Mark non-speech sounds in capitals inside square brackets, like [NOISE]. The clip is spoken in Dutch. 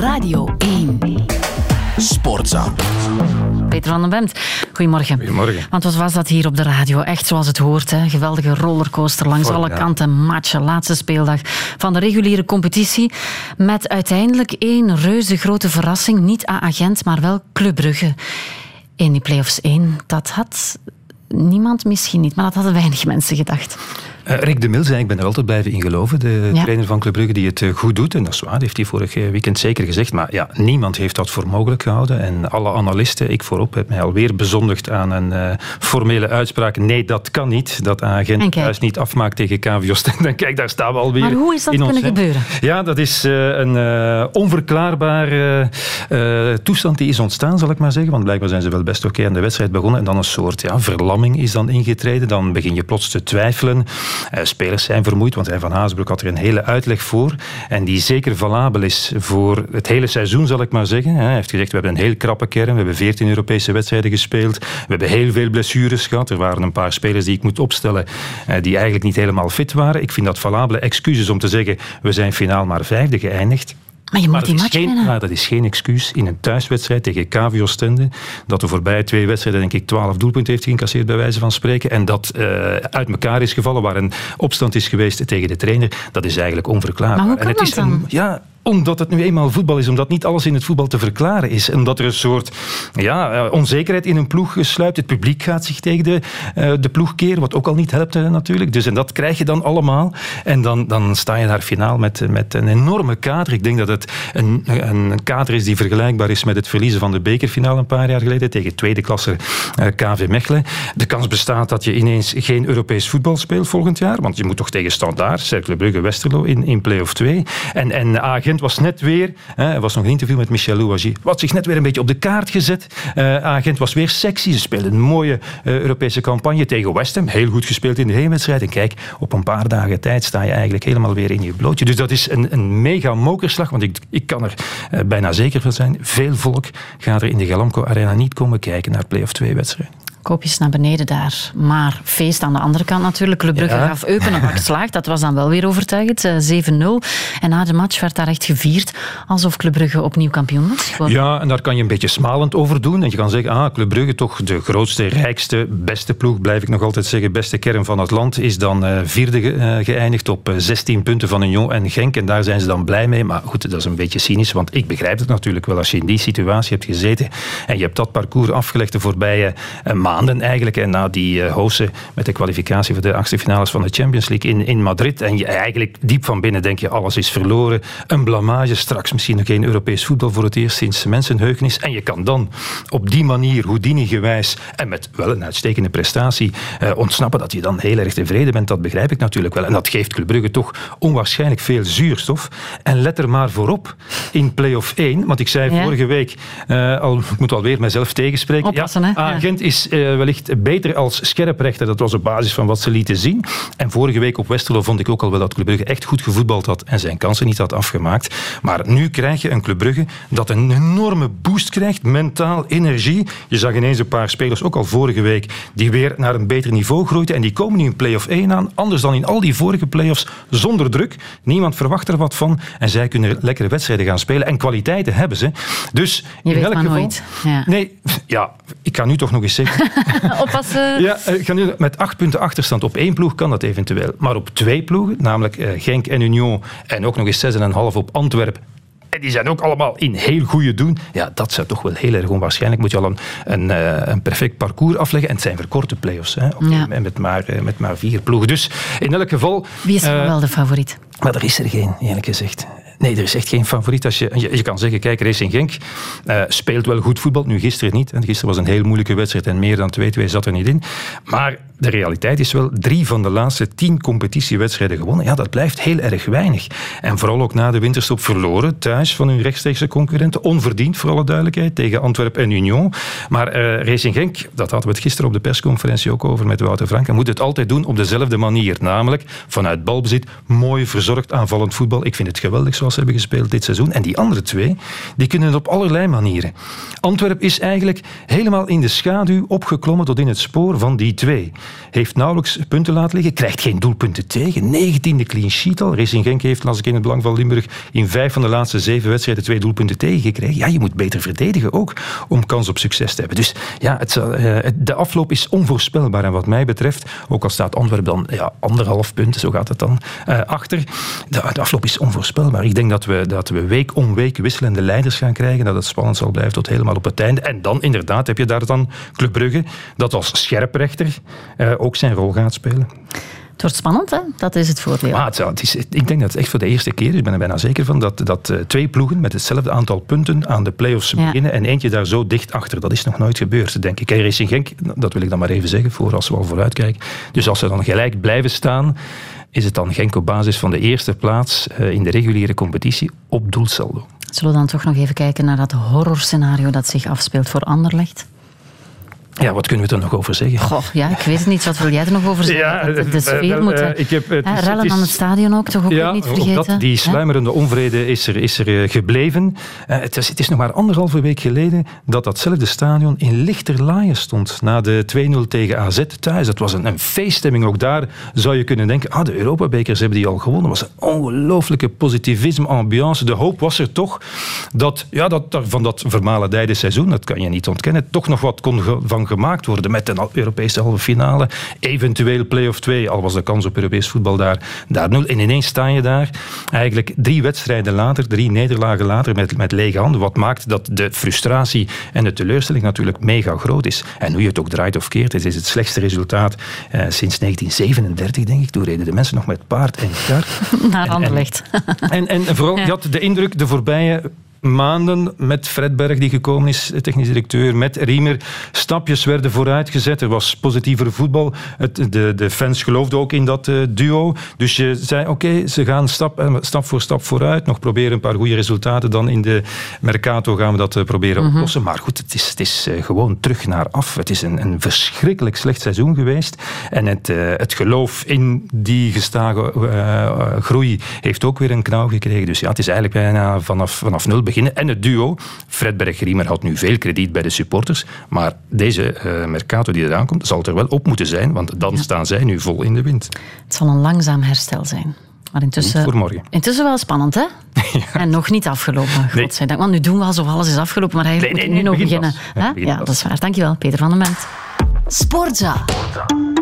Radio 1. Sportza. Peter van den Bemt, goedemorgen. Goedemorgen. Want wat was dat hier op de radio? Echt zoals het hoort. Hè? Geweldige rollercoaster langs alle kanten. Matchen, laatste speeldag van de reguliere competitie. Met uiteindelijk één reuze grote verrassing. Niet A-agent, maar wel Club Brugge. In die play-offs 1. Dat had niemand misschien niet, maar dat hadden weinig mensen gedacht. Uh, Rick de Mil zei, ik ben er altijd blijven in geloven, de trainer van Club Brugge die het uh, goed doet. En dat is waar, heeft hij vorig eh, weekend zeker gezegd. Maar ja, niemand heeft dat voor mogelijk gehouden. En alle analisten, ik voorop, heb mij alweer bezondigd aan een uh, formele uitspraak. Nee, dat kan niet. Dat agent thuis niet afmaakt tegen KVO [LAUGHS] Dan Kijk, daar staan we alweer Maar hoe is dat kunnen ons, gebeuren? Ja, dat is een onverklaarbare toestand die is ontstaan, zal ik maar zeggen. Want blijkbaar zijn ze wel best oké aan de wedstrijd begonnen. En dan een soort ja, verlamming is dan ingetreden. Dan begin je plots te twijfelen. Uh, spelers zijn vermoeid, want hij van Haasbroek had er een hele uitleg voor. En die zeker valabel is voor het hele seizoen, zal ik maar zeggen. Hij heeft gezegd, we hebben een heel krappe kern. We hebben 14 Europese wedstrijden gespeeld. We hebben heel veel blessures gehad. Er waren een paar spelers die ik moet opstellen uh, die eigenlijk niet helemaal fit waren. Ik vind dat valabele excuses om te zeggen, we zijn finaal maar vijfde geëindigd. Maar je moet die match geen, winnen. dat is geen excuus in een thuiswedstrijd tegen KVO Stende, dat de voorbije twee wedstrijden denk ik twaalf doelpunten heeft geïncasseerd bij wijze van spreken, en dat uh, uit elkaar is gevallen, waar een opstand is geweest tegen de trainer, dat is eigenlijk onverklaarbaar. Maar hoe kan en het dat is dan? Een, ja, omdat het nu eenmaal voetbal is, omdat niet alles in het voetbal te verklaren is. Omdat er een soort ja, onzekerheid in een ploeg sluipt. Het publiek gaat zich tegen de, uh, de ploeg keren, wat ook al niet helpt natuurlijk. Dus en dat krijg je dan allemaal. En dan, dan sta je daar finaal met, met een enorme kader. Ik denk dat het een, een kader is die vergelijkbaar is met het verliezen van de bekerfinale een paar jaar geleden tegen tweede klasse KV Mechelen. De kans bestaat dat je ineens geen Europees voetbal speelt volgend jaar, want je moet toch tegen Standaard, Cercle Brugge, Westerlo in, in play-off 2. En, en Agent was net weer, hè, er was nog een interview met Michel Louagie, wat zich net weer een beetje op de kaart gezet. Uh, Agent was weer sexy, ze speelden een mooie uh, Europese campagne tegen West Ham, heel goed gespeeld in de heenwedstrijd. En kijk, op een paar dagen tijd sta je eigenlijk helemaal weer in je blootje. Dus dat is een, een mega mokerslag, want ik, ik kan er uh, bijna zeker van zijn, veel volk gaat er in de Galamco Arena niet komen kijken naar play-off 2 wedstrijden koopjes naar beneden daar. Maar feest aan de andere kant natuurlijk. Club Brugge ja. gaf Eupen een slaag. Dat was dan wel weer overtuigend. 7-0. En na de match werd daar echt gevierd alsof Club Brugge opnieuw kampioen was. Ja, en daar kan je een beetje smalend over doen. En je kan zeggen, ah, Club Brugge toch de grootste, rijkste, beste ploeg, blijf ik nog altijd zeggen, beste kern van het land, is dan uh, vierde ge, uh, geëindigd op uh, 16 punten van Union en Genk. En daar zijn ze dan blij mee. Maar goed, dat is een beetje cynisch, want ik begrijp het natuurlijk wel. Als je in die situatie hebt gezeten en je hebt dat parcours afgelegd de voorbije maanden, eigenlijk. En na die uh, met de kwalificatie voor de achtste finales van de Champions League in, in Madrid. En je, eigenlijk diep van binnen denk je, alles is verloren. Een blamage, straks misschien nog geen Europees voetbal voor het eerst sinds mensenheugenis. En je kan dan op die manier, Houdini-gewijs, en met wel een uitstekende prestatie, uh, ontsnappen dat je dan heel erg tevreden bent. Dat begrijp ik natuurlijk wel. En dat geeft Club Brugge toch onwaarschijnlijk veel zuurstof. En let er maar voorop in play-off 1. Want ik zei ja. vorige week, uh, al, ik moet alweer mezelf tegenspreken. Oppassen, ja? Agent is wellicht beter als scherprechter. Dat was op basis van wat ze lieten zien. En vorige week op Westerlo vond ik ook al wel dat Club Brugge echt goed gevoetbald had en zijn kansen niet had afgemaakt. Maar nu krijg je een Club Brugge dat een enorme boost krijgt, mentaal, energie. Je zag ineens een paar spelers, ook al vorige week, die weer naar een beter niveau groeiden. En die komen nu in play-off 1 aan, anders dan in al die vorige play-offs, zonder druk. Niemand verwacht er wat van. En zij kunnen lekkere wedstrijden gaan spelen. En kwaliteiten hebben ze. Dus Je in weet elk maar geval... nooit. Ja. Nee, ja, ik ga nu toch nog eens zeggen... [LAUGHS] Oppassen. Ja, nu, met acht punten achterstand op één ploeg kan dat eventueel. Maar op twee ploegen, namelijk uh, Genk en Union en ook nog eens 6,5 op Antwerpen. En die zijn ook allemaal in heel goede doen. Ja, dat zou toch wel heel erg onwaarschijnlijk. Moet je al een, een, uh, een perfect parcours afleggen. En het zijn verkorte play-offs. Hè, Ja. met, maar, met maar vier ploegen. Dus in elk geval... Wie is eh, wel de favoriet? maar er is er geen, eerlijk gezegd. Nee, er is echt geen favoriet. Als je, je, kan zeggen, kijk, Racing Genk uh, speelt wel goed voetbal. Nu gisteren niet. En gisteren was een heel moeilijke wedstrijd en meer dan 2-2 zat er niet in. Maar de realiteit is wel, drie van de laatste tien competitiewedstrijden gewonnen. Ja, dat blijft heel erg weinig. En vooral ook na de winterstop verloren, thuis van hun rechtstreekse concurrenten. Onverdiend, voor alle duidelijkheid, tegen Antwerpen en Union. Maar uh, Racing Genk, dat hadden we het gisteren op de persconferentie ook over met Wouter Frank, moet het altijd doen op dezelfde manier. Namelijk vanuit balbezit, mooi verzorgd aanvallend voetbal. Ik vind het geweldig zoals ze hebben gespeeld dit seizoen. En die andere twee, die kunnen het op allerlei manieren. Antwerpen is eigenlijk helemaal in de schaduw opgeklommen tot in het spoor van die twee. Heeft nauwelijks punten laten liggen, krijgt geen doelpunten tegen. 19e clean sheet al. Racing Genk heeft, las ik in het belang van Limburg, in vijf van de laatste zeven wedstrijden twee doelpunten tegengekregen. Ja, je moet beter verdedigen ook om kans op succes te hebben. Dus ja, het, uh, de afloop is onvoorspelbaar. En wat mij betreft, ook al staat Antwerpen dan ja, anderhalf punt, zo gaat het dan, uh, achter. De, de, afloop is onvoorspelbaar. Ik denk dat we, dat we week om week wisselende leiders gaan krijgen, dat het spannend zal blijven tot helemaal op het einde. En dan inderdaad heb je daar dan Club Brugge, dat als scherprechter uh, ook zijn rol gaat spelen. Het wordt spannend, hè? Dat is het voordeel. Maar het, is, ik denk dat het echt voor de eerste keer is, ik ben er bijna zeker van, dat, dat uh, twee ploegen met hetzelfde aantal punten aan de play-offs ja. beginnen en eentje daar zo dicht achter. Dat is nog nooit gebeurd, denk ik. En Racing Genk, dat wil ik dan maar even zeggen, voor als we al vooruitkijken. Dus als ze dan gelijk blijven staan, is het dan Genk op basis van de eerste plaats uh, in de reguliere competitie op doelsaldo. Zullen we dan toch nog even kijken naar dat horrorscenario dat zich afspeelt voor Anderlecht? Ja, wat kunnen we er nog over zeggen? Goh, ja, ik weet het niet. Wat wil jij er nog over zeggen? Ja, de, de sfeer moet... Uh, ik heb, het is, rellen aan het stadion ook, toch ook ja, niet vergeten? Dat, die sluimerende onvrede is er, is er gebleven. Uh, het, is, het is nog maar anderhalve week geleden dat datzelfde stadion in lichterlaaien stond na de 2-0 tegen AZ thuis. Dat was een, een feeststemming. Ook daar zou je kunnen denken, ah, de Europabekers hebben die al gewonnen. Dat was een ongelooflijke positivisme, ambiance. De hoop was er toch dat, ja, dat van dat vermalendijde seizoen, dat kan je niet ontkennen, toch nog wat kon van gemaakt worden met een Europese halve finale, eventueel play-off 2, al was de kans op Europees voetbal daar, daar nul. En ineens sta je daar, eigenlijk drie wedstrijden later, drie nederlagen later met, met lege handen, wat maakt dat de frustratie en de teleurstelling natuurlijk mega groot is. En hoe je het ook draait of keert, het is het slechtste resultaat eh, sinds 1937, denk ik. Toen reden de mensen nog met paard en kar. [LAUGHS] Naar Anderlecht. En, en, en, en vooral, [LAUGHS] je had de indruk de voorbije maanden met Fred Berg, die gekomen is, technisch directeur, met Riemer. Stapjes werden vooruitgezet. Er was positiever voetbal. Het, de, de fans geloofden ook in dat uh, duo. Dus je zei, oké, ze gaan stap, eh, stap voor stap vooruit. Nog proberen een paar goede resultaten. Dan in de Mercato gaan we dat uh, proberen mm oplossen. Maar goed, het is, het is gewoon terug naar af. Het is een, een verschrikkelijk slecht seizoen geweest. En het, het geloof in die gestage groei heeft ook weer een knauw gekregen. Dus ja, het is eigenlijk bijna vanaf, vanaf nul beginnen. En het duo, Fred Berg-Riemer had nu veel krediet bij de supporters, maar deze uh, Mercato die eraan komt, zal er wel op moeten zijn, want dan staan zij nu vol in de wind. Het zal een langzaam herstel zijn. Maar intussen, voor morgen. intussen wel spannend, hè? [LAUGHS] ja. En nog niet afgelopen, nee. godzijdank. Want nu doen we alsof alles is afgelopen, maar eigenlijk nee, moet nu nog beginnen. Ja, ja, dat is waar. Dankjewel, Peter van den Ment. Sportza. Sportza.